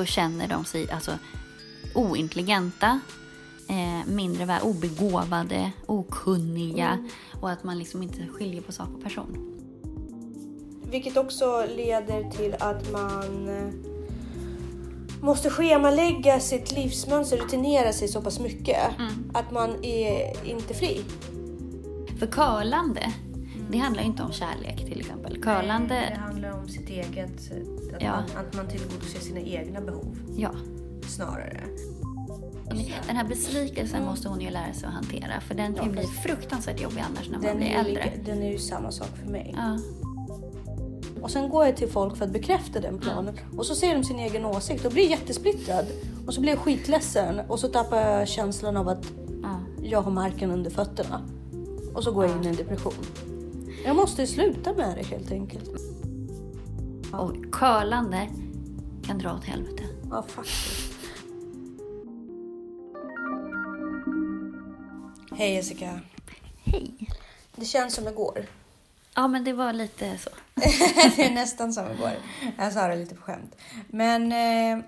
så känner de sig alltså ointelligenta, eh, mindre väl obegåvade, okunniga och att man liksom inte skiljer på sak och person. Vilket också leder till att man eh, måste schemalägga sitt livsmönster, rutinera sig så pass mycket Mm. att man är inte fri. För curlande, det handlar ju inte om kärlek till exempel. Curlande, Det handlar om sitt eget, att, Ja. man, att man tillgodoser sina egna behov ja. snarare. Den här besvikelsen måste hon ju lära sig att hantera för den kan ju bli fruktansvärt jobbig annars när man blir äldre. den är ju samma sak för mig. Ja. Och sen går jag till folk för att bekräfta den planen och så ser de sin egen åsikt och blir jättesplittrad. Och så blir jag skitledsen och så tappar jag känslan av att Ja. jag har marken under fötterna. Och så går jag in i en depression. Jag måste sluta med det helt enkelt. Och curlande kan dra åt helvete. Ja, faktiskt. Hej Jessica. Hej! Det känns som igår. Ja, men det var lite så. det är nästan som igår. Jag sa det lite på skämt. Men eh,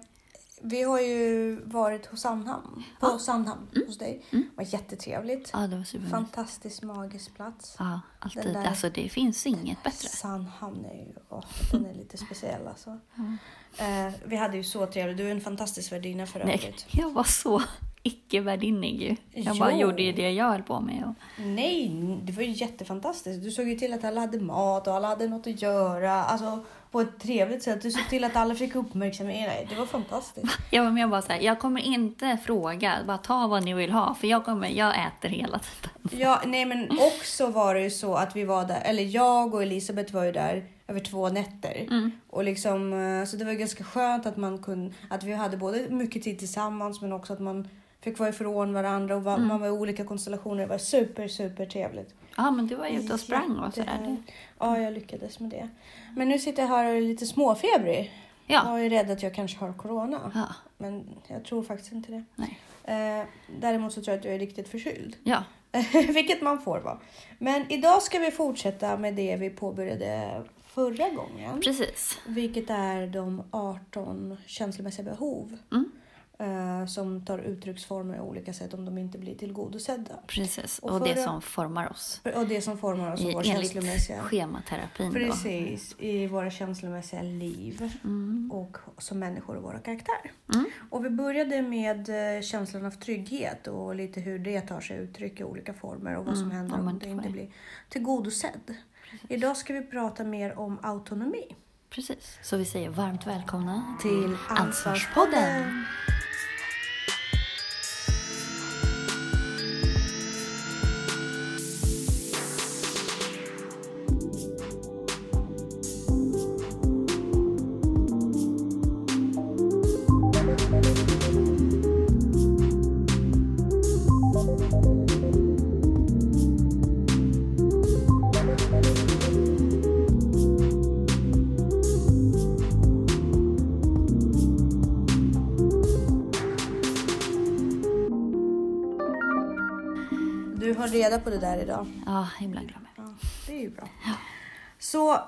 vi har ju varit hos Sandhamn. På Sandhamn hos dig. Det var jättetrevligt. Ja, det var supermysigt. Fantastisk magisk plats. Ja, alltid. Den där- Alltså det finns inget bättre. Sandhamn är ju åh, den är lite speciell alltså. Eh, vi hade ju så trevligt. Du är en fantastisk värdinna för Nej, övrigt. jag var så icke-värdinnig ju. Jag bara Jo. gjorde ju det jag höll på med. Och... Nej, det var ju jättefantastiskt. Du såg ju till att alla hade mat och alla hade något att göra. Alltså på ett trevligt sätt. Du såg till att alla fick uppmärksamhet. Nej, Det var fantastiskt. Jag var med och bara så här, jag kommer inte fråga, bara ta vad ni vill ha för jag, kommer, jag äter hela tiden. Ja, nej men också var det ju så att vi var där, eller jag och Elisabeth var ju där över två nätter. Och liksom, eh, så det var ganska skönt att man kunde, att vi hade både mycket tid tillsammans men också att man fick vara ifrån varandra och var, man var i olika konstellationer. Det var super, super trevligt. Ja, men du var ute och sprang och sådär. Ja, jag lyckades med det. Men nu sitter jag här och är lite småfebrig. Ja. Jag är rädd att jag kanske har corona. Ja, Men jag tror faktiskt inte det. nej. Eh, däremot så tror jag att jag är riktigt förkyld. Ja, Vilket man får vara. Men idag ska vi fortsätta med det vi påbörjade förra gången. precis. Vilket är de 18 känslomässiga behov. Mm. Eh, som tar uttrycksformer i olika sätt om de inte blir tillgodosedda. Precis, Och och, det förra- som formar oss. Och det som formar oss och I, vår enligt känslomässiga... schematerapin. Då. Precis, i våra känslomässiga liv och som människor och våra karaktärer. Mm. Och vi började med eh, känslan av trygghet och lite hur det tar sig uttryck i olika former och vad som Mm, händer om om det inte det. blir tillgodosedd. Idag ska vi prata mer om autonomi. Precis, så vi säger varmt välkomna Till Ansvarspodden. På det där idag. Ja, ibland glömmer jag. Ja, det är ju bra. Så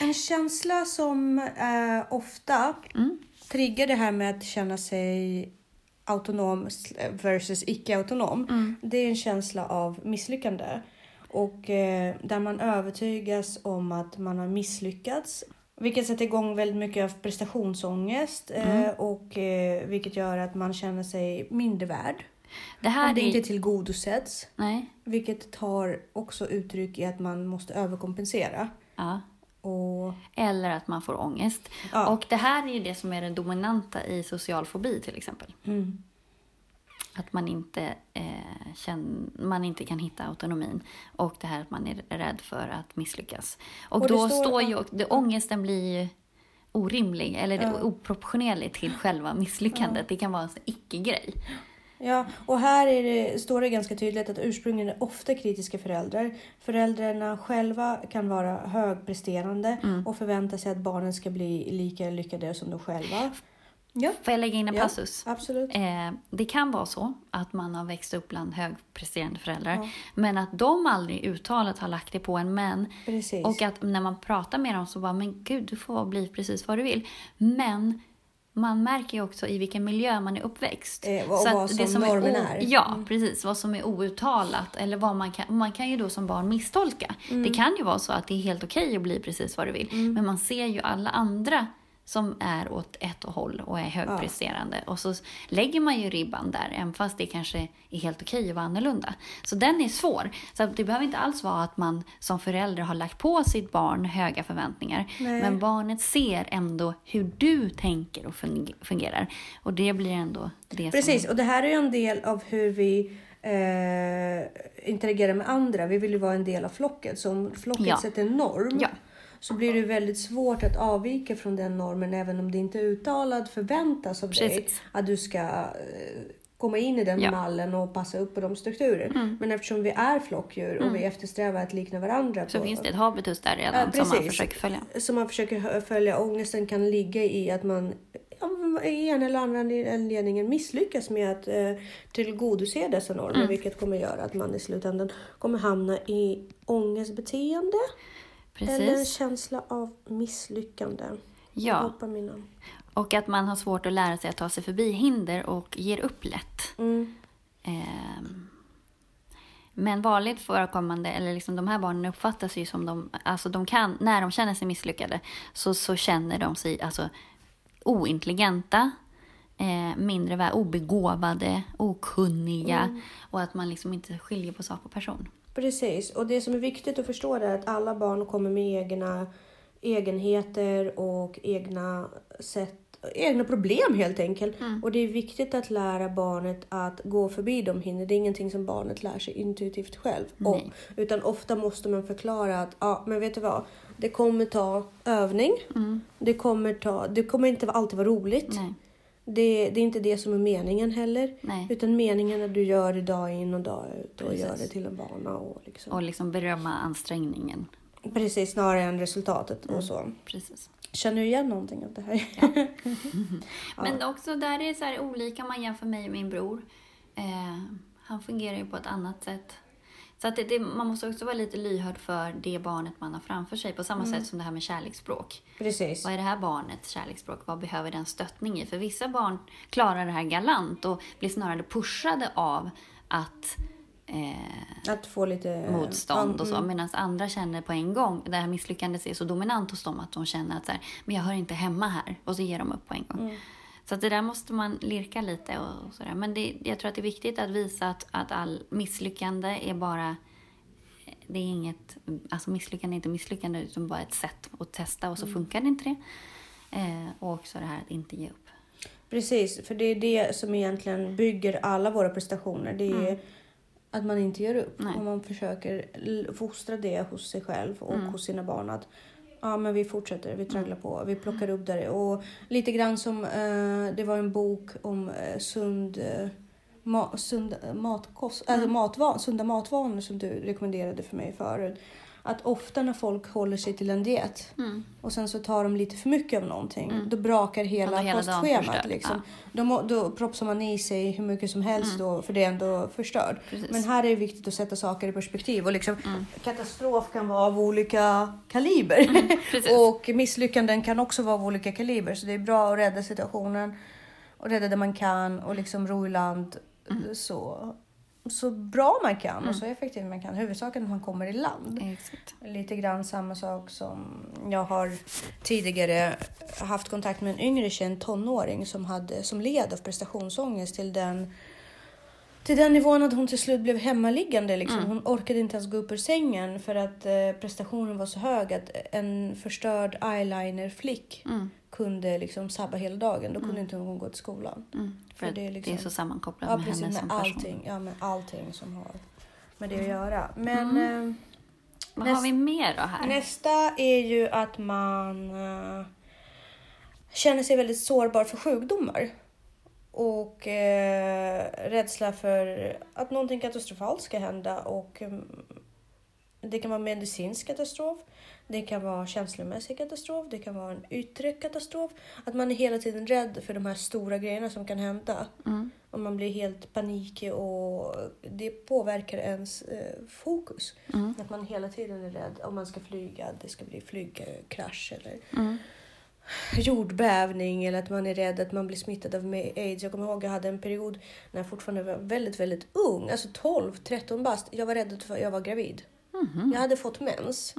en känsla som eh, ofta Mm. triggar det här med att känna sig autonom versus icke-autonom. Mm. Det är en känsla av misslyckande. Och eh, där man övertygas om att man har misslyckats. Vilket sätter igång väldigt mycket av prestationsångest. Eh, Mm. och eh, vilket gör att man känner sig mindre värd. Det här Om det är... inte tillgodosätts. Nej. Vilket tar också uttryck i att man måste överkompensera. Ja. Och Eller att man får ångest. Ja. Och det här är ju det som är det dominanta i social fobi till exempel. mm, Att man inte, eh, känn, man inte kan hitta autonomin. Och det här att man är rädd för att misslyckas. Och, Och då står- står ju, det, ångesten blir ju orimlig, eller Ja. oproportionerlig till själva misslyckandet. Det kan vara en icke-grej. Ja, och här är det, står det ganska tydligt att ursprungligen är ofta kritiska föräldrar. Föräldrarna själva kan vara högpresterande Mm. och förvänta sig att barnen ska bli lika lyckade som de själva. Ja, Får jag lägga in en Ja. passus? absolut. Eh, det kan vara så att man har växt upp bland högpresterande föräldrar. Ja. Men att de aldrig uttalat har lagt det på en men. Precis. Och att när man pratar med dem så bara, men gud, du får bli precis vad du vill. Men man märker ju också i vilken miljö man är uppväxt. Eh, och Så vad det som är normen är. Mm. Ja, precis. Vad som är outtalat. Eller vad man kan, man kan ju då som barn misstolka. Mm. Det kan ju vara så att det är helt okej att bli precis vad du vill. Men man ser ju alla andra som är åt ett håll och är högpresterande. Och så lägger man ju ribban där, även fast det kanske är helt okej att vara annorlunda. Så den är svår. Så det behöver inte alls vara att man som förälder har lagt på sitt barn höga förväntningar. Nej. Men barnet ser ändå hur du tänker och fung- fungerar. Och det blir ändå det Precis, som... och det här är ju en del av hur vi eh, interagerar med andra. Vi vill ju vara en del av flocket. Så om flocket Ja. sätter en norm Ja. Så blir det väldigt svårt att avvika från den normen även om det inte är uttalad förväntas av dig Precis. att du ska eh, komma in i den Ja. Mm. mallen och passa upp på de strukturer. Men eftersom vi är flockdjur och vi eftersträvar att likna varandra Så på, finns det ett habitus där redan Ja, som man försöker följa. som man försöker följa. Ångesten kan ligga i att man i en eller annan anledningen misslyckas med att eh, tillgodose dessa normer. Mm. Vilket kommer göra att man i slutändan kommer hamna i ångestbeteende. Eller en Precis. känsla av misslyckande. Ja, hoppar och att man har svårt att lära sig att ta sig förbi hinder och ger upp lätt. Mm. Ehm, Men vanligt förekommande, eller liksom de här barnen uppfattas ju som de, alltså de kan, när de känner sig misslyckade så, så känner de sig alltså ointelligenta, eh, mindre obegåvade, okunniga och att man liksom inte skiljer på sak och person. Precis, och det som är viktigt att förstå är att alla barn kommer med egna egenheter och egna sätt egna problem helt enkelt. Och det är viktigt att lära barnet att gå förbi de hinder. Det är ingenting som barnet lär sig intuitivt själv om. Utan ofta måste man förklara att, ja men vet du vad? Det kommer ta övning. Det, kommer ta, det kommer inte alltid vara roligt. Nej, Det, det är inte det som är meningen heller. nej. Utan meningen är att du gör det dag in och dag ut och Precis. gör det till en vana. Och liksom. Och liksom berömma ansträngningen. Precis, snarare än resultatet och så. Precis. Känner du igen någonting av det här? Men också där är det så här olika, man jämför mig och min bror. Eh, han fungerar ju på ett annat sätt. Så att det, det, man måste också vara lite lyhörd för det barnet man har framför sig. På samma sätt som det här med kärleksspråk. Precis. Vad är det här barnets kärleksspråk? Vad behöver den stöttning i? För vissa barn klarar det här galant och blir snarare pushade av att eh, Att få lite... motstånd och så. Mm. Medan andra känner på en gång, det här misslyckandet är så dominant hos dem att de känner att så här, men jag hör inte hemma här. Och så ger de upp på en gång. Mm. Så att det där måste man lirka lite och, och sådär. Men det, jag tror att det är viktigt att visa att, att all misslyckande är bara det är inget, alltså misslyckande är inte misslyckande utan bara ett sätt att testa och så Mm. funkar det inte det. Eh, och också det här att inte ge upp. Precis, för det är det som egentligen bygger alla våra prestationer. Det är att man inte ger upp. Mm. Nej. Och man försöker fostra det hos sig själv och Mm. hos sina barn. Att ja, men vi fortsätter, vi tragglar på, vi plockar upp där. Och lite grann som, eh, det var en bok om eh, sund, eh, ma, sund matkost, Mm. alltså matvan, sunda matvanor som du rekommenderade för mig förut. Att ofta när folk håller sig till en diet Mm. och sen så tar de lite för mycket av någonting. Då brakar hela, Ja, då hela kostschemat. Liksom. Då, må- då propsar man i sig hur mycket som helst då, för det är ändå förstört. Mm. Precis. Men här är det viktigt att sätta saker i perspektiv. Och liksom, Mm. Katastrof kan vara av olika kaliber. precis. och misslyckanden kan också vara av olika kaliber. Så det är bra att rädda situationen och rädda det man kan och liksom ro i land Mm. så, så bra man kan och så effektivt man kan. Huvudsaken är att man kommer i land. Exakt. Lite grann samma sak som jag har tidigare haft kontakt med en yngre känd tonåring som, hade, som led av prestationsångest till den, till den nivån att hon till slut blev hemmaliggande. Liksom. Hon orkade inte ens gå upp ur sängen för att eh, prestationen var så hög att en förstörd eyeliner-flick Mm. Kunde liksom sabba hela dagen. Då kunde inte hon gå till skolan. Mm. För, För det det är är, liksom- så sammankopplat Ja, med precis. henne Med som person. allting, ja, med allting som har med det att göra. Men... Eh, Vad Näst- har vi mer då här? Nästa är ju att man eh, känner sig väldigt sårbar för sjukdomar. Och eh, rädsla för att någonting katastrofalt ska hända. Och mm, Det kan vara medicinsk katastrof, det kan vara känslomässig katastrof, det kan vara en yttre katastrof. Att man är hela tiden rädd för de här stora grejerna som kan hända. Mm. Och man blir helt panikig och det påverkar ens eh, fokus. Mm. Att man hela tiden är rädd om man ska flyga, det ska bli flygkrasch eller Mm. jordbävning eller att man är rädd att man blir smittad av aids. Jag kommer ihåg att jag hade en period när jag fortfarande var väldigt, väldigt ung, alltså 12, 13 bast. Jag var rädd att jag var gravid. Mhm. Jag hade fått mens.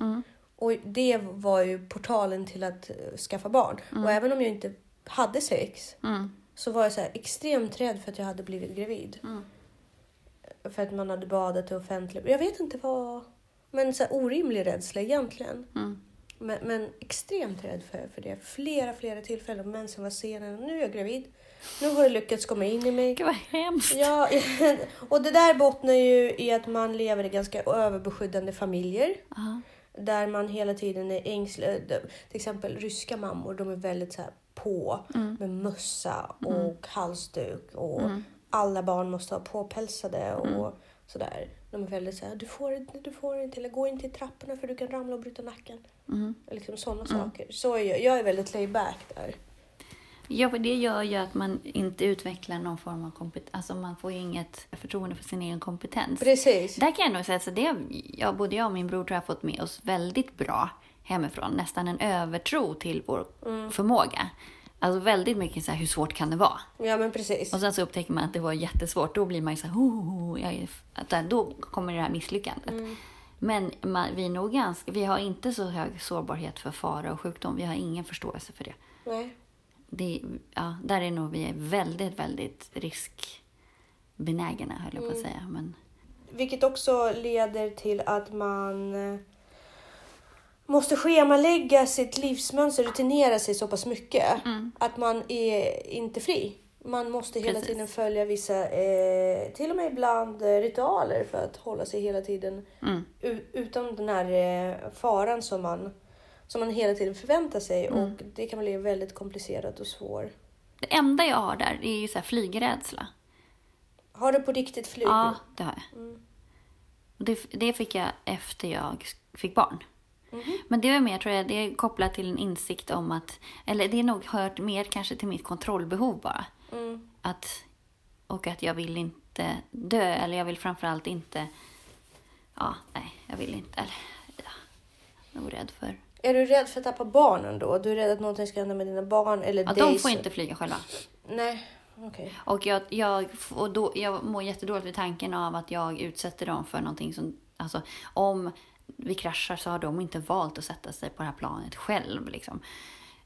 Mm. Och det var ju portalen till att eh, skaffa barn. Och även om jag inte hade sex Mm. så var jag så extremt rädd för att jag hade blivit gravid. Mm. För att man hade badat i offentligt. Jag vet inte vad... Men så här orimlig rädsla egentligen. Mm. Men, men extremt rädd för, för det. Flera, flera tillfällen. Mensen var sen. Nu är jag gravid. Nu har det lyckats komma in i mig. Gud vad hemskt. Ja, och det där bottnar ju i att man lever i ganska överbeskyddande familjer. Ja. Där man hela tiden är ängslig. Till exempel ryska mammor, de är väldigt så här på Mm. med mössa och halsduk. Och Mm. alla barn måste ha påpälsade och sådär. De är väldigt så här, du får inte, du får inte, eller gå inte i trapporna för du kan ramla och bryta nacken. Mm. Liksom sådana saker. Så är jag, jag är väldigt laid back där. Ja, för det gör ju att man inte utvecklar någon form av kompetens. Alltså man får ju inget förtroende för sin egen kompetens. Precis. Där kan jag nog säga att det, både jag och min bror tror jag har fått med oss väldigt bra hemifrån. Nästan en övertro till vår förmåga. Alltså väldigt mycket så här, hur svårt kan det vara? Ja men precis. Och sen så upptäcker man att det var jättesvårt. Då blir man ju så här, "Ho, ho, ho, jag att då kommer det här misslyckandet. Men man, vi, är nog ganska, vi har inte så hög sårbarhet för fara och sjukdom. Vi har ingen förståelse för det. Nej. Det ja, där är nog vi är väldigt, väldigt riskbenägna, höll jag på att säga. Men, Vilket också leder till att man eh, måste schemalägga sitt livsmönster, rutinera sig så pass mycket att man är inte fri. Man måste hela Precis. tiden följa vissa, eh, till och med ibland eh, ritualer för att hålla sig hela tiden mm, utan den här eh, faran som man, som man hela tiden förväntar sig. Och det kan bli väldigt komplicerat och svårt. det enda jag har där är ju så här flygrädsla. Har du på riktigt flyg? Ja, det har jag. Mm. Det, det fick jag efter jag fick barn. Mhm. Men det är mer, tror jag, det är kopplat till en insikt om att, eller det är nog hört mer kanske till mitt kontrollbehov bara. Mm. Att, och att jag vill inte dö, eller jag vill framförallt inte, ja, nej, jag vill inte, eller, ja, jag är nog rädd för. Är du rädd för att tappa barnen då? Du är rädd att någonting ska hända med dina barn? Eller Ja, dig de får så- inte flyga själva. Nej, okej. Och jag, jag, och då, jag mår jättedåligt vid tanken av att jag utsätter dem för någonting som... Alltså, om vi kraschar så har de inte valt att sätta sig på det här planet själv. Liksom.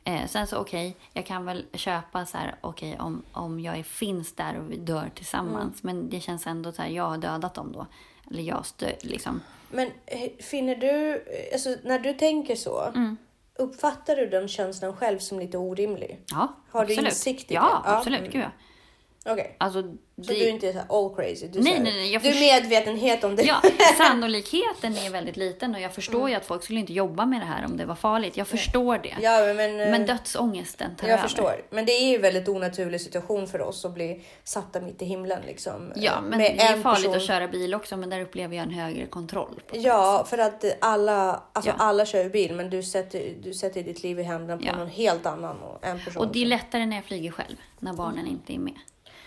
Eh, sen så okej, jag kan väl köpa så här, okej om, om jag är, finns där och vi dör tillsammans. Men det känns ändå så här, jag har dödat dem då. Eller jag stö, liksom. Men eh, finner du, eh, alltså när du tänker så, Mm. uppfattar du den känslan själv som lite orimlig? Ja, Har du absolut. insikt i det? Ja. absolut. Mm. Gud, ja. Okej. Alltså, Så det- du är inte så här all crazy? Du, Nej, så nej, nej, jag du är medvetenhet om det? Ja, sannolikheten är väldigt liten och jag förstår Mm. ju att folk skulle inte jobba med det här om det var farligt. Jag förstår det. Ja, men, eh, Men dödsångesten tar jag över. förstår. Men det är ju en väldigt onaturlig situation för oss att bli satta mitt i himlen. Liksom, Ja, eh, men med det är farligt person. att köra bil också, men där upplever jag en högre kontroll. Ja, för att alla, alltså Ja. alla kör ju bil, men du sätter, du sätter ditt liv i händerna på Ja. någon helt annan och en person. Och det är lättare när jag flyger själv, när barnen Mm. inte är med.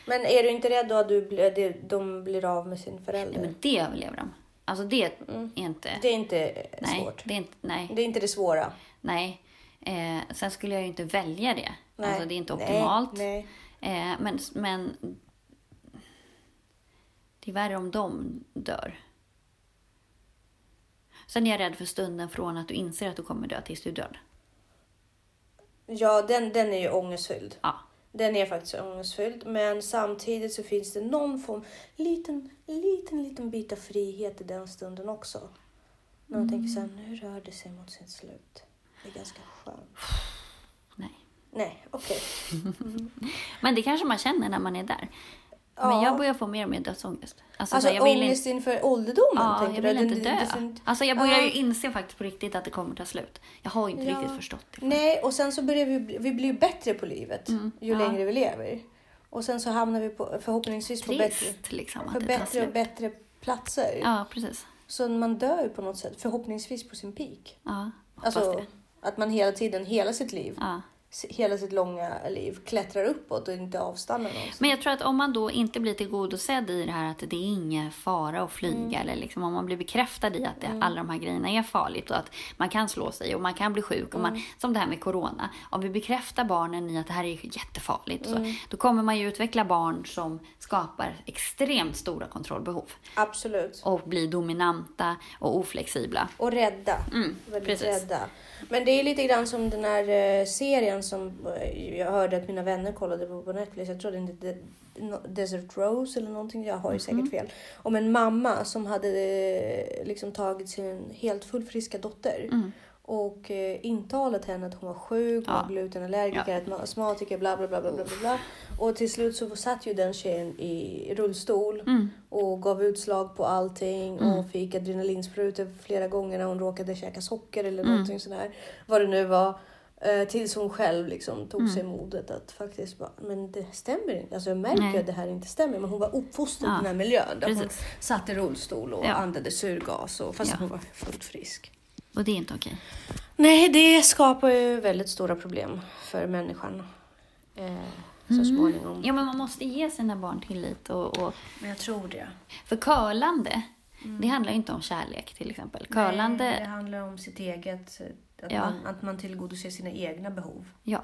Men är du inte rädd då att du, det- de blir av med sin förälder? Men det överlever de. Alltså det är inte... Det är inte eh, nej, svårt. det är inte... Nej. Det är inte det svåra. nej. Eh, sen skulle jag ju inte välja det. Nej. Alltså det är inte Nej, optimalt. Nej, Eh, men, men... Det är värre om de dör. Sen är jag rädd för stunden från att du inser att du kommer dö tills du död. Ja, den, den är ju ångestfylld. Ja. Den är faktiskt ångestfylld. Men samtidigt så finns det någon form, liten, liten, liten bit av frihet i den stunden också. När man tänker så här, nu rör det sig mot sitt slut. Det är ganska skönt. Nej. Nej, okej. Men det kanske man känner när man är där. Men Ja. jag börjar få mer och mer dödsångest. Alltså, Alltså så jag vill ångest inte, inför ålderdomen? ja, jag vill du? inte dö. Alltså jag börjar Ja. ju inse faktiskt på riktigt att det kommer ta slut. Jag har inte Ja. riktigt förstått det. Nej, och sen så börjar vi, vi blir bättre på livet ju Mm, ja. längre vi lever. Och sen så hamnar vi på, förhoppningsvis på bättre, Trist liksom på att det tar bättre och bättre platser. Ja, precis. Så man dör ju på något sätt, förhoppningsvis på sin peak. Ja, Alltså det. att man hela tiden, hela sitt liv, Ja. Hela sitt långa liv klättrar uppåt och inte avstannar någonstans. Men jag tror att om man då inte blir tillgodosedd i det här att det är ingen fara att flyga Mm. eller liksom om man blir bekräftad i att det, alla de här grejerna är farligt och att man kan slå sig och man kan bli sjuk och man, Mm. som det här med corona. Om vi bekräftar barnen i att det här är jättefarligt Mm. så, då kommer man ju utveckla barn som skapar extremt stora kontrollbehov Absolut. och blir dominanta och oflexibla. Och rädda. Mm, Väldigt precis. rädda. Men det är lite grann som den här eh, som eh, jag hörde att mina vänner kollade på på Netflix. Jag tror den hette De- Desert Rose eller någonting. Jag har ju säkert fel. Om en mamma som hade eh, liksom tagit sin helt fullfriska dotter. Mm. Och eh, intalat henne att hon var sjuk, Ja. var glutenallergiker, astmatiker, bla bla bla bla bla bla. Och till slut så satt ju den tjejen i rullstol Mm. och gav utslag på allting Mm. och fick adrenalinsprutor flera gånger när hon råkade käka socker eller Mm. någonting sådär. Vad det nu var. Eh, tills hon själv liksom tog Mm. sig modet att faktiskt bara, men det stämmer inte. Alltså jag märker Nej. att det här inte stämmer. Men hon var uppfostrad Ja, i den här miljön. Där hon satt i rullstol och Ja. andades syrgas och, fast Ja. hon var fullt frisk. Och det är inte okej. Nej, det skapar ju väldigt stora problem för människan. Eh, så Mm. småningom. Ja, men man måste ge sina barn tillit. Och, och, Men jag tror det. för curlande, det handlar ju inte om kärlek till exempel. Curlande, Nej, det handlar om sitt eget, att, Ja. man, att man tillgodoser sina egna behov ja.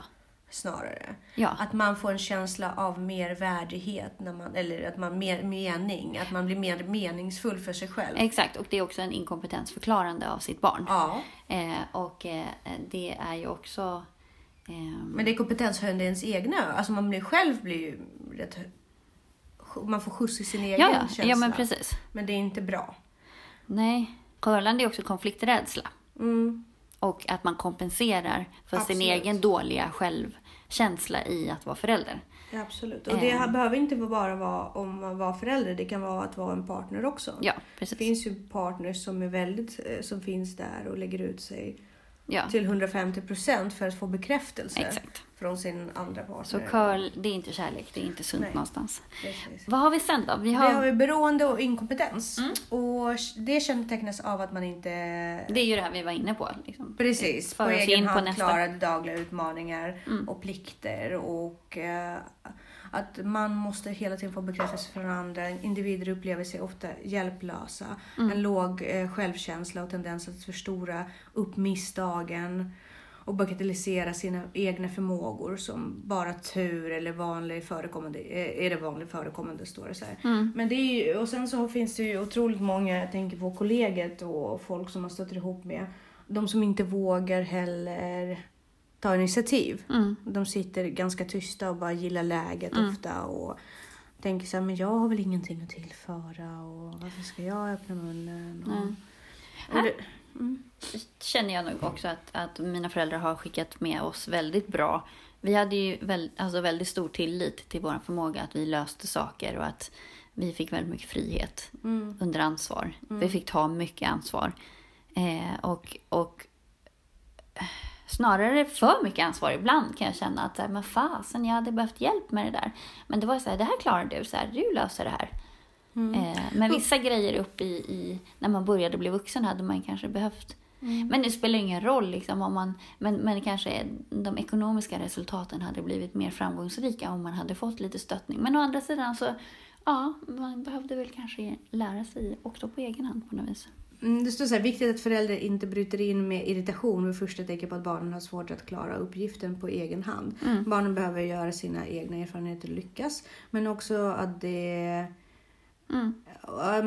snarare. Ja. Att man får en känsla av mer värdighet, när man, eller att man mer mening, att man blir mer meningsfull för sig själv. Exakt, och det är också en inkompetensförklarande av sitt barn. Ja, Eh, och eh, det är ju också... ehm, men det är kompetenshöjande ens egna. Alltså man blir själv blir ju rätt, man får skjuts i sin egen ja, ja, känsla. ja, men precis. Men det är inte bra. Nej, curlande är också konflikträdsla. Mm. Och att man kompenserar för sin Absolut. egen dåliga självkänsla i att vara förälder. Ja, absolut. Och det Eh. behöver inte bara vara om man var förälder. Det kan vara att vara en partner också. Ja, Det precis. finns ju partners som är väldigt, eh, som finns där och lägger ut sig Ja, till 150 procent för att få bekräftelse exakt. från sin andra partner. Så curl, det är inte kärlek, det är inte sunt Nej. någonstans. Precis. Vad har vi sen då? Vi Vi har, har ju beroende och inkompetens. Mm. Och det kännetecknas av att man inte det är ju det här vi var inne på. Liksom. precis För på egen in på hand nästa. klarar dagliga utmaningar Mm. och plikter. Och eh, att man måste hela tiden få bekräftelse från andra. Individer upplever sig ofta hjälplösa. Mm. En låg eh, självkänsla och tendens att förstora upp misstagen och bagatellisera sina egna förmågor som bara tur eller vanlig förekommande, eh, är det vanligt förekommande står det så. Mm. Men det är ju, och sen så finns det ju otroligt många, jag tänker på kollegiet och folk som man stöter ihop med. De som inte vågar heller ta initiativ. Mm. De sitter ganska tysta och bara gillar läget Mm. ofta och tänker så här, men jag har väl ingenting att tillföra och varför ska jag öppna munnen? Och, Nej. och det, mm. känner jag nog också att, att mina föräldrar har skickat med oss väldigt bra. Vi hade ju väl, alltså väldigt stor tillit till vår förmåga att vi löste saker och att vi fick väldigt mycket frihet Mm. under ansvar. Vi fick ta mycket ansvar. Eh, och, och snarare för mycket ansvar ibland kan jag känna att så här, men fasen, jag hade behövt hjälp med det där. Men det var så här, det här klarar du, så här, du löser det här. Eh, men vissa grejer upp i, i, när man började bli vuxen hade man kanske behövt. Men det spelar ingen roll liksom om man, men, men kanske de ekonomiska resultaten hade blivit mer framgångsrika om man hade fått lite stöttning. Men å andra sidan så, ja, man behövde väl kanske lära sig också på egen hand på något vis. Mm, Det står så här, viktigt att föräldrar inte bryter in med irritation vid första tecken på att barnen har svårt att klara uppgiften på egen hand. Mm. Barnen behöver göra sina egna erfarenheter och lyckas. Men också att det Mm.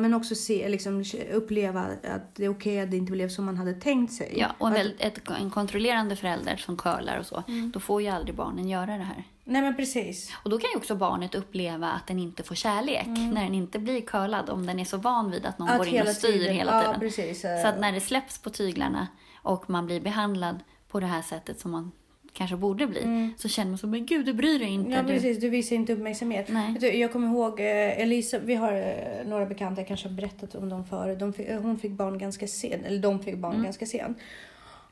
Men också se, liksom, uppleva att det är okej att det inte blev som man hade tänkt sig. Ja, och en, väldigt, ett, en kontrollerande förälder som curlar och så, Mm. då får ju aldrig barnen göra det här. Nej men precis. Och då kan ju också barnet uppleva att den inte får kärlek när den inte blir curlad, om den är så van vid att någon Mm. Att går in och styr hela ja, tiden. Precis. Så att när det släpps på tyglarna och man blir behandlad på det här sättet som man kanske borde bli, så känner man så, men gud du bryr dig inte. Mm. Ja du... precis, du visar inte uppmärksamhet. Nej. Du, Jag kommer ihåg eh, Elisa, vi har eh, några bekanta, jag kanske har berättat om dem förut. De fick, eh, hon fick barn ganska sent, eller de fick barn Mm. ganska sent.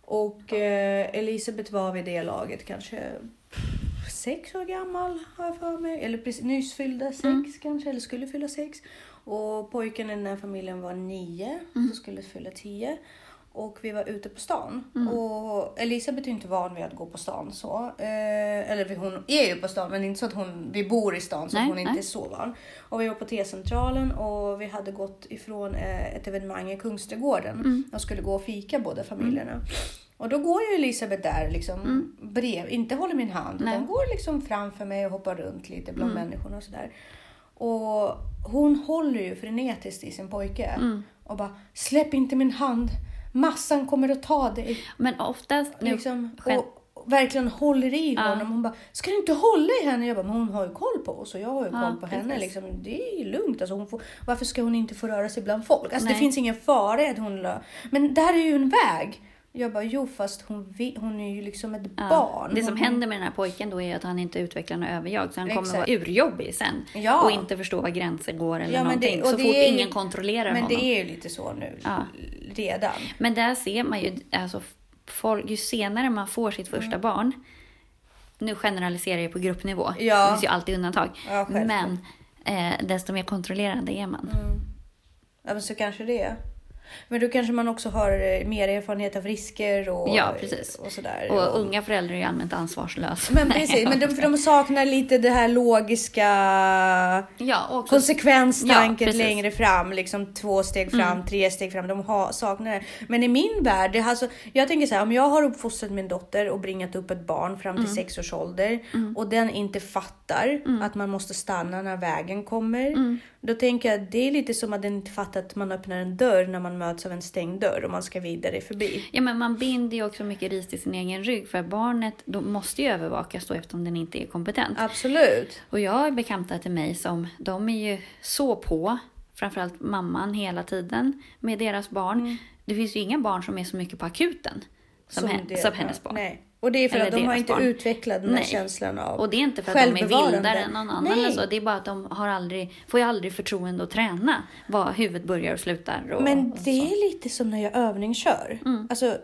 Och eh, Elisabeth var vid det laget kanske sex år gammal har jag för mig. Eller precis, nyss fyllda sex Mm. kanske, eller skulle fylla sex. Och pojken i den här familjen var nio, Mm. så skulle fylla tio. och vi var ute på stan. Mm. Och Elisabeth är inte van vid att gå på stan så. Eh, eller hon är ju på stan men inte så att hon, vi bor i stan så Nej, hon är inte nej. är så van. Och vi var på T-centralen och vi hade gått ifrån eh, ett evenemang i Kungsträdgården Mm. och skulle gå och fika båda familjerna. Och då går ju Elisabeth där liksom brev, inte håller min hand Mm. Nej. utan går liksom framför mig och hoppar runt lite bland Mm. människorna och sådär. Och hon håller ju frenetiskt i sin pojke Mm. och bara släpp inte min hand. Massan kommer att ta dig. Men oftast nu... Liksom, och verkligen håller i Ja. honom. Hon bara, ska du inte hålla i henne? Jag bara, men hon har ju koll på oss och jag har ju Ja, koll på henne. Liksom, det är ju lugnt. Alltså, hon får, varför ska hon inte få röra sig bland folk? Alltså, det finns ingen fara i att hon... Men det här är ju en väg. Jag bara, jo fast hon, hon är ju liksom ett Ja. barn. Det som hon, händer med den här pojken då är att han inte utvecklar något överjag. Så han kommer Exakt. vara urjobbig sen. Ja. Och inte förstå var gränser går eller Ja, men det- någonting. och så det fort ju- ingen kontrollerar Men honom. det är ju lite så nu Ja. redan. Men där ser man ju, alltså, folk, ju senare man får sitt första Mm. barn, nu generaliserar jag på gruppnivå, Ja. det finns ju alltid undantag, men eh, desto mer kontrollerande är man. Ja, men så kanske det är. Men då kanske man också har eh, mer erfarenhet av risker och, Ja, precis. och sådär. Och unga föräldrar är ju allmänt ansvarslösa. Men precis, men de, för de saknar lite det här logiska Ja, och också, konsekvenstanken Ja. Mm. längre fram. Liksom två steg fram, tre steg fram. De har, saknar det. Men i min värld, det, alltså, jag tänker så här, om jag har uppfostrat min dotter och bringat upp ett barn fram Mm. till sex års ålder och den inte fattar att man måste stanna när vägen kommer. Mm. Då tänker jag det är lite som att den inte fattar att man öppnar en dörr när man möts av en stängd dörr och man ska vidare förbi. Ja, men man binder ju också mycket ris till sin egen rygg för barnet då måste ju övervakas då eftersom den inte är kompetent. Absolut. Och jag har bekanta till mig som, de är ju så på, framförallt mamman hela tiden med deras barn. Det finns ju inga barn som är så mycket på akuten som, Som hen- som hennes barn. Nej. Och det är för Eller att de har inte barn. utvecklat den här Nej. känslan av Och det är inte för att de är vildare än någon annan. Nej. Eller så. Det är bara att de har aldrig, får ju aldrig förtroende att träna var huvudet börjar och slutar. Och, Men och det. Mm. är lite som när jag övningskör. Alltså,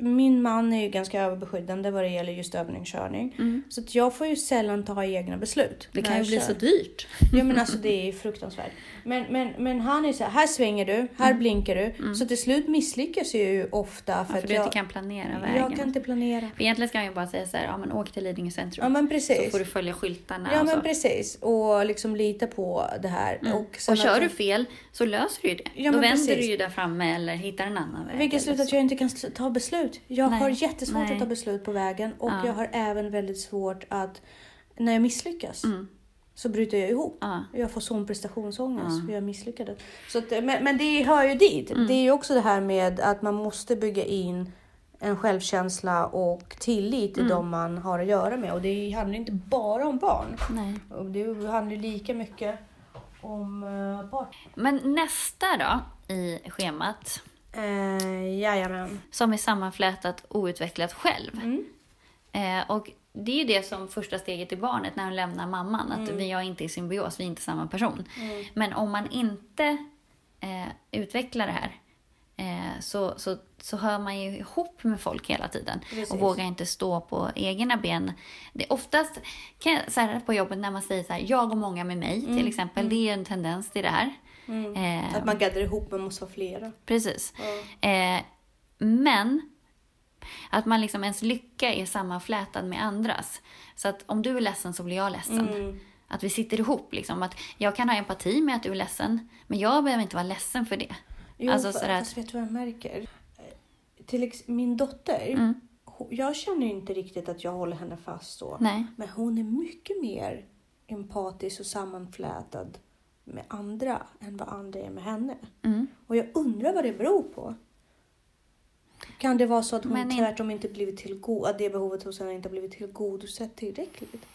min man är ju ganska överbeskyddande vad det gäller just övningskörning. Så att jag får ju sällan ta egna beslut. Mm. Det kan ju bli så dyrt. Ja men alltså det är fruktansvärt. Men, men, men han är så här, här svänger du, här blinkar du. Så till slut misslyckas jag ju ofta för, Mm. För du jag, inte kan planera vägen. jag kan inte planera. För Egentligen ska jag ju bara säga så här, ja men åk till Lidingö centrum. Ja men så precis. får du följa skyltarna Ja och men så. precis. Och liksom lita på det här. Och, sen Och kör att- du fel så löser du ju det. Ja, Då vänder precis. du ju där framme eller hittar en annan väg. Vilket eller slut så. att jag inte kan ta beslut. Jag Nej, har jättesvårt nej. att ta beslut på vägen och Ja. jag har även väldigt svårt att när jag misslyckas Mm. så bryter jag ihop. Ja. Jag får sån prestationsångest Ja. för jag misslyckades. Så att, men, men det hör ju dit. Mm. Det är ju också det här med att man måste bygga in en självkänsla och tillit Mm. till de man har att göra med. Och det handlar inte bara om barn. Nej. Och det handlar ju lika mycket om barn. Men nästa då i schemat Uh, jajamän. som är sammanflätat outvecklat själv. Mm. Eh, och det är ju det som första steget i barnet när hon lämnar mamman. Att Mm. vi är inte i symbios, vi är inte samma person. Men om man inte eh, utvecklar det här eh, så, så, så hör man ju ihop med folk hela tiden. Precis. Och vågar inte stå på egna ben. Det är oftast kan jag, så här, på jobbet när man säger så här, jag och många med mig till exempel. Det är en tendens till det här. Eh, Att man gaddar ihop, man måste vara flera. Precis. Eh, men att man liksom ens lycka är sammanflätad med andras. Så att om du är ledsen så blir jag ledsen. Mm. Att vi sitter ihop. Liksom. Att jag kan ha empati med att du är ledsen, men jag behöver inte vara ledsen för det. Jo, Alltså alltså, sådär fast vet du vad jag märker? Eh, Till min dotter, Mm. jag känner inte riktigt att jag håller henne fast så. Nej. Men hon är mycket mer empatisk och sammanflätad med andra än vad andra är med henne. Mm. Och jag undrar vad det beror på. Kan det vara så att hon Men in- tvärtom inte blivit tillgo- att det behovet hos henne inte har blivit tillgodosett tillräckligt?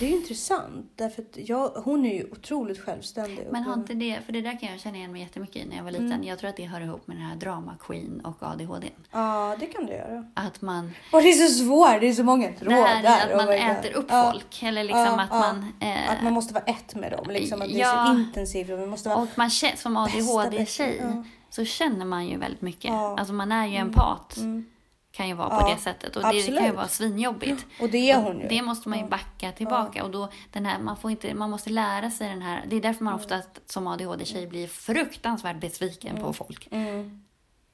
Det är intressant, därför att jag, hon är ju otroligt självständig. Men har inte det, för det där kan jag känna igen mig jättemycket i när jag var liten. Mm. Jag tror att det hör ihop med den här drama queen och ADHD. Ja, det kan det göra. Att man, Och det är så svårt, det är så många det trådar. här är att Oh man God. äter upp Ja, folk. Eller liksom Ja, att man... Eh, Att man måste vara ett med dem, liksom, att det är så intensivt. Och man måste vara... Och man känner, som ADHD-tjej så känner man ju väldigt mycket. Alltså man är ju empat. Mm. Kan ju vara på Ja, det sättet. Och det, det kan ju absolut. vara svinjobbigt. Och det är hon ju. Det måste man ju backa tillbaka. Och då, den här, man, får inte, man måste lära sig den här. Det är därför man ofta som ADHD-tjej blir fruktansvärt besviken på folk. Mm.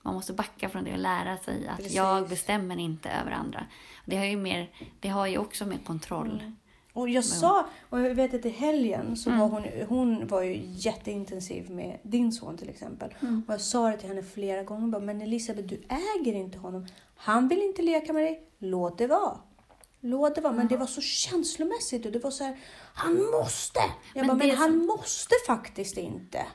man måste backa från det och lära sig att Precis. jag bestämmer inte över andra. Det har ju, mer, det har ju också med kontroll. Mm. Och jag sa, och jag vet att i helgen så var hon, hon var ju jätteintensiv med din son till exempel. Och jag sa det till henne flera gånger, bara, men Elisabeth du äger inte honom. Han vill inte leka med dig, låt det vara. Låt det vara. Men det var så känslomässigt och det var så här, han måste! Jag Men bara, men det han måste faktiskt inte.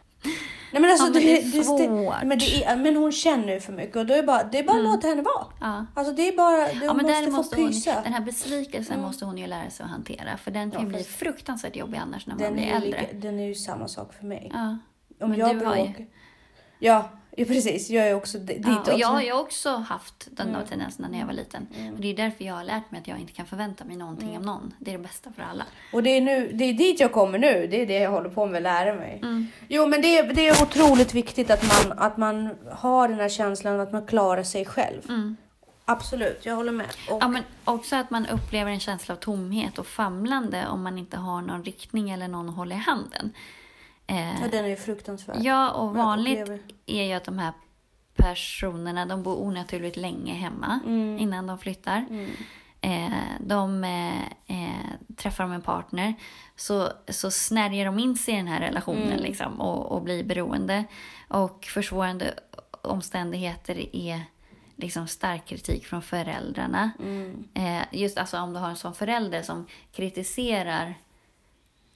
Nej men alltså Ja, men det är svårt. men, det är, men hon känner ju för mycket och då är det bara, det är bara att låta henne vara. Ja. Alltså det är bara, det, Ja, hon men måste, måste få hon, pysa. den här besvikelsen måste hon ju lära sig att hantera. För den kan ju Ja, bli fast- fruktansvärt jobbig annars när man Den blir är, ju äldre. lika, den är ju samma sak för mig. Ja. Om Men jag du har ju- bråkar... Ja, ja, precis. Jag är också di- dit Ja, och jag har ju också haft den där tendensen när jag var liten. Och det är därför jag har lärt mig att jag inte kan förvänta mig någonting av någon. Det är det bästa för alla. Och det är, nu, det är dit jag kommer nu. Det är det jag håller på med att lära mig. Jo, men det är, det är otroligt viktigt att man, att man har den här känslan att man klarar sig själv. Absolut, jag håller med. Och, Ja, men också att man upplever en känsla av tomhet och famlande om man inte har någon riktning eller någon att hålla i handen. Eh, ja, den är ju fruktansvärd. Ja, och vanligt är ju att de här personerna, de bor onaturligt länge hemma Mm. innan de flyttar. Eh, de eh, eh, träffar de en partner, så, så snärjer de in sig i den här relationen Mm. liksom, och, och blir beroende. Och försvårande omständigheter är liksom stark kritik från föräldrarna. Mm. Eh, just alltså om du har en sån förälder som kritiserar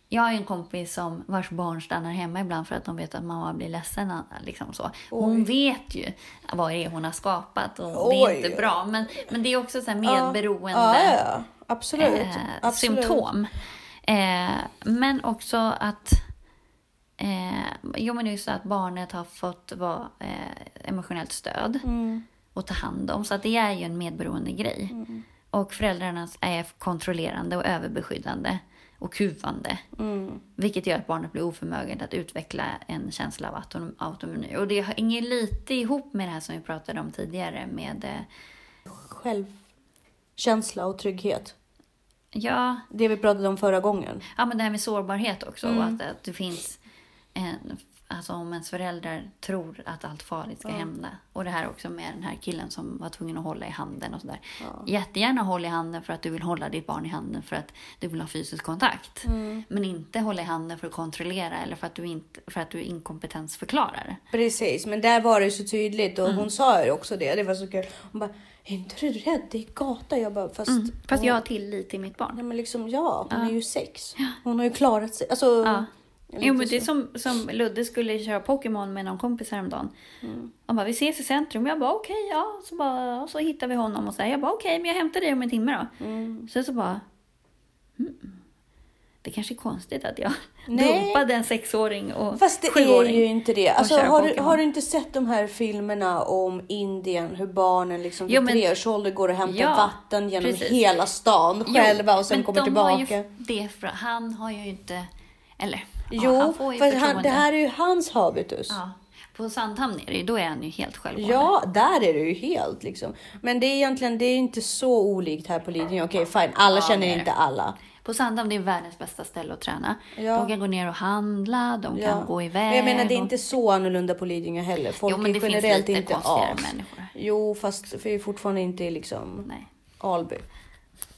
jag har en kompis som vars barn stannar hemma ibland för att de vet att mamma blir ledsen. Liksom så. Hon vet ju vad det är hon har skapat och det är Oj. inte bra. Men, men det är också så här medberoende Ja, ja, ja. Absolut. eh, Absolut. symptom. Eh, men också att eh, jo, men det är ju så att barnet har fått vara eh, emotionellt stöd Mm. och ta hand om. Så att det är ju en medberoende grej. Och föräldrarna är kontrollerande och överbeskyddande och kuvande. Mm. Vilket gör att barnet blir oförmöget att utveckla en känsla av auton- autonomi. Och det hänger lite ihop med det här som vi pratade om tidigare med eh, Självkänsla och trygghet. ja, Det vi pratade om förra gången. ja, men det här med sårbarhet också. Mm. Och att, att det finns en, alltså om ens föräldrar tror att allt farligt ska hända. Och det här också med den här killen som var tvungen att hålla i handen och sådär. Jättegärna håll i handen för att du vill hålla ditt barn i handen för att du vill ha fysisk kontakt. Mm. Men inte hålla i handen för att kontrollera eller för att du, inte, för att du är inkompetensförklarare. Precis, men där var det så tydligt Mm. och hon sa ju också det. Det var så kul. Hon bara, är inte du rädd? Det är gata. Jag bara, fast... Mm. Fast hon, jag har tillit till mitt barn. Ja, men liksom ja, hon är ju sex. Hon har ju klarat sig. Alltså, Ja. Jo, men det är så. som, som Ludde skulle köra Pokémon med någon kompis häromdagen. Mm. Han bara, vi ses i centrum. Jag bara, okej, ja. Så, bara, och så hittar vi honom och så här, jag bara, okej, men jag hämtar dig om en timme då. Mm. Sen så bara, mm, det kanske är konstigt att jag Nej. dumpade en sexåring och Fast det är ju inte det. Alltså, har, du, har du inte sett de här filmerna om Indien? Hur barnen liksom Jo, vid men- tre års ålder går och hämtar Ja, vatten genom precis. hela stan Jo, själva och sen kommer de tillbaka. Har ju det för, han har ju inte, eller ja, Jo, han får ju för han, det här är ju hans habitus. Ja, på Sandhamn är det då är han ju helt självgående. Ja, där är det ju helt liksom. Men det är egentligen det är inte så olikt här på Lidingö. Okej, fine. Alla Ja, känner inte alla. På Sandhamn det är världens bästa ställe att träna. Ja. De kan gå ner och handla, de kan gå iväg. Men jag menar, det är och- inte så annorlunda på Lidingö heller. Folk Jo, men det är finns generellt lite inte konstigare as. människor. Jo, fast vi är fortfarande inte liksom Nej. Alby.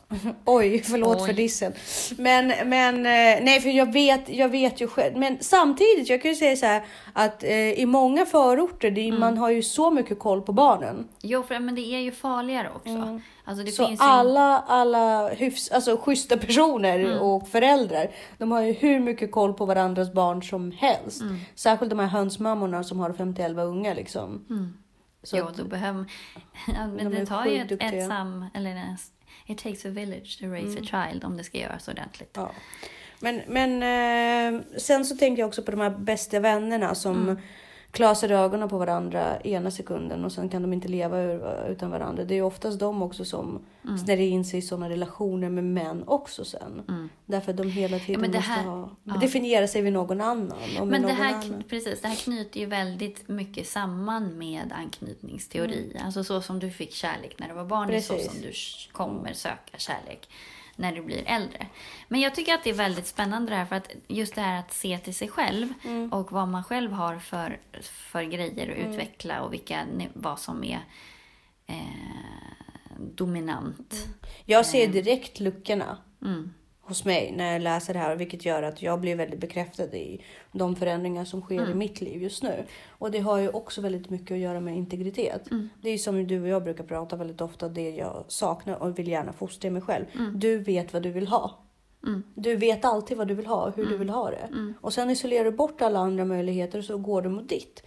Oj, förlåt Oj. för dissen. Men, men eh, nej, för jag vet, jag vet ju själv. Men samtidigt, jag kan ju säga så här att eh, i många förorter, det, Mm. man har ju så mycket koll på barnen. Jo, för, men det är ju farligare också. Alltså, det Så finns ju... alla, alla hyfs, alltså schyssta personer Mm. och föräldrar, de har ju hur mycket koll på varandras barn som helst. Mm. Särskilt de här hönsmammorna som har 50-11 unga liksom. Så jo, då behöver... Men De det tar ju ett, ett sam... Eller en, it takes a village to raise a child om det ska göras ordentligt. Ja. Men, men eh, sen så tänker jag också på de här bästa vännerna som Mm. Klasar ögonen på varandra ena sekunden och sen kan de inte leva utan varandra. Det är oftast de också som Mm. snärjer in sig i sådana relationer med män också sen. Därför att de hela tiden men det måste här- ha, ja. definiera sig vid någon annan. Men det här, annan. precis, det här knyter ju väldigt mycket samman med anknytningsteori. Alltså så som du fick kärlek när du var barn, är så Precis. som du kommer söka kärlek när du blir äldre. Men jag tycker att det är väldigt spännande det här för att just det här att se till sig själv Mm. och vad man själv har för, för grejer att Mm. utveckla och vilka, vad som är eh, dominant. Jag ser direkt luckorna Mm. Hos mig när jag läser det här, vilket gör att jag blir väldigt bekräftad i de förändringar som sker i mitt liv just nu. Och det har ju också väldigt mycket att göra med integritet. Det är som du och jag brukar prata väldigt ofta, det jag saknar och vill gärna fostra i mig själv. Du vet vad du vill ha. Du vet alltid vad du vill ha, hur du vill ha det. Och sen isolerar du bort alla andra möjligheter och så går du mot ditt.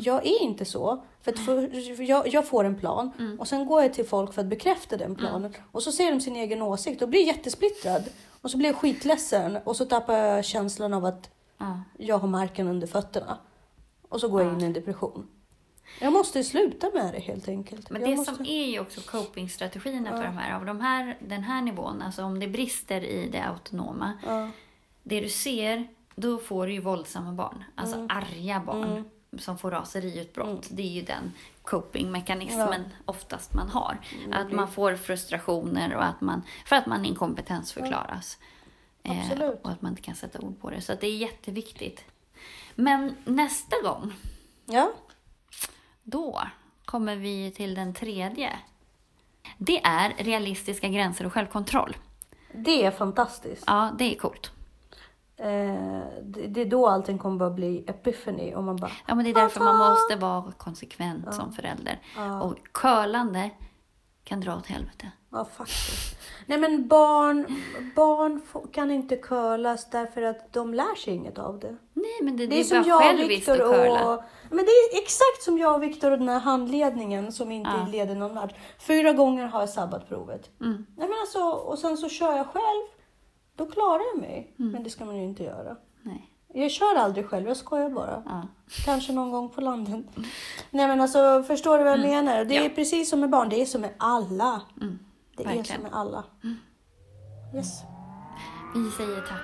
Jag är inte så. För, för, för jag, jag får en plan och sen går jag till folk för att bekräfta den planen. Och så ser de sin egen åsikt och blir jättesplittrad. Och så blir jag skitledsen och så tappar jag känslan av att Ja. jag har marken under fötterna. Och så går jag in i en depression. Jag måste sluta med det helt enkelt. Men jag det måste... som är ju också copingstrategierna för de här, av de här, den här nivån, alltså om det brister i det autonoma, Ja. det du ser, då får du ju våldsamma barn. Alltså Mm. arga barn som får raseriutbrott. Det är ju den copingmekanismen oftast man har. Att man får frustrationer och att man, för att man inkompetensförklaras. Eh, Absolut. och att man inte kan sätta ord på det. Så det är jätteviktigt. Men nästa gång, Ja. då kommer vi till den tredje. Det är realistiska gränser och självkontroll. Det är fantastiskt. Ja, det är coolt. Eh, det, är då allting kommer bara bli epiphany. Och man bara, Ja, men det är därför man måste vara konsekvent som förälder. Och curlande kan dra åt helvete. ja faktiskt. Nej men barn, barn kan inte curlas därför att de lär sig inget av det. Nej, men det, Det är det som är bara jag och att Viktor curla. och... Men det är exakt som jag och Viktor och den här handledningen som inte Ja. leder någon vart. Fyra gånger har jag sabbat provet. Mm. Nej, men alltså, och sen så kör jag själv. Då klarar jag mig. Mm. Men det ska man ju inte göra. Nej. Jag kör aldrig själv, jag skojar bara. Ja. Kanske någon gång på landet. Nej men alltså, förstår du vad jag menar? Det är Mm. Ja. precis som med barn, det är som med alla. Mm. Det är Verkligen. som med alla. Yes. Vi säger tack.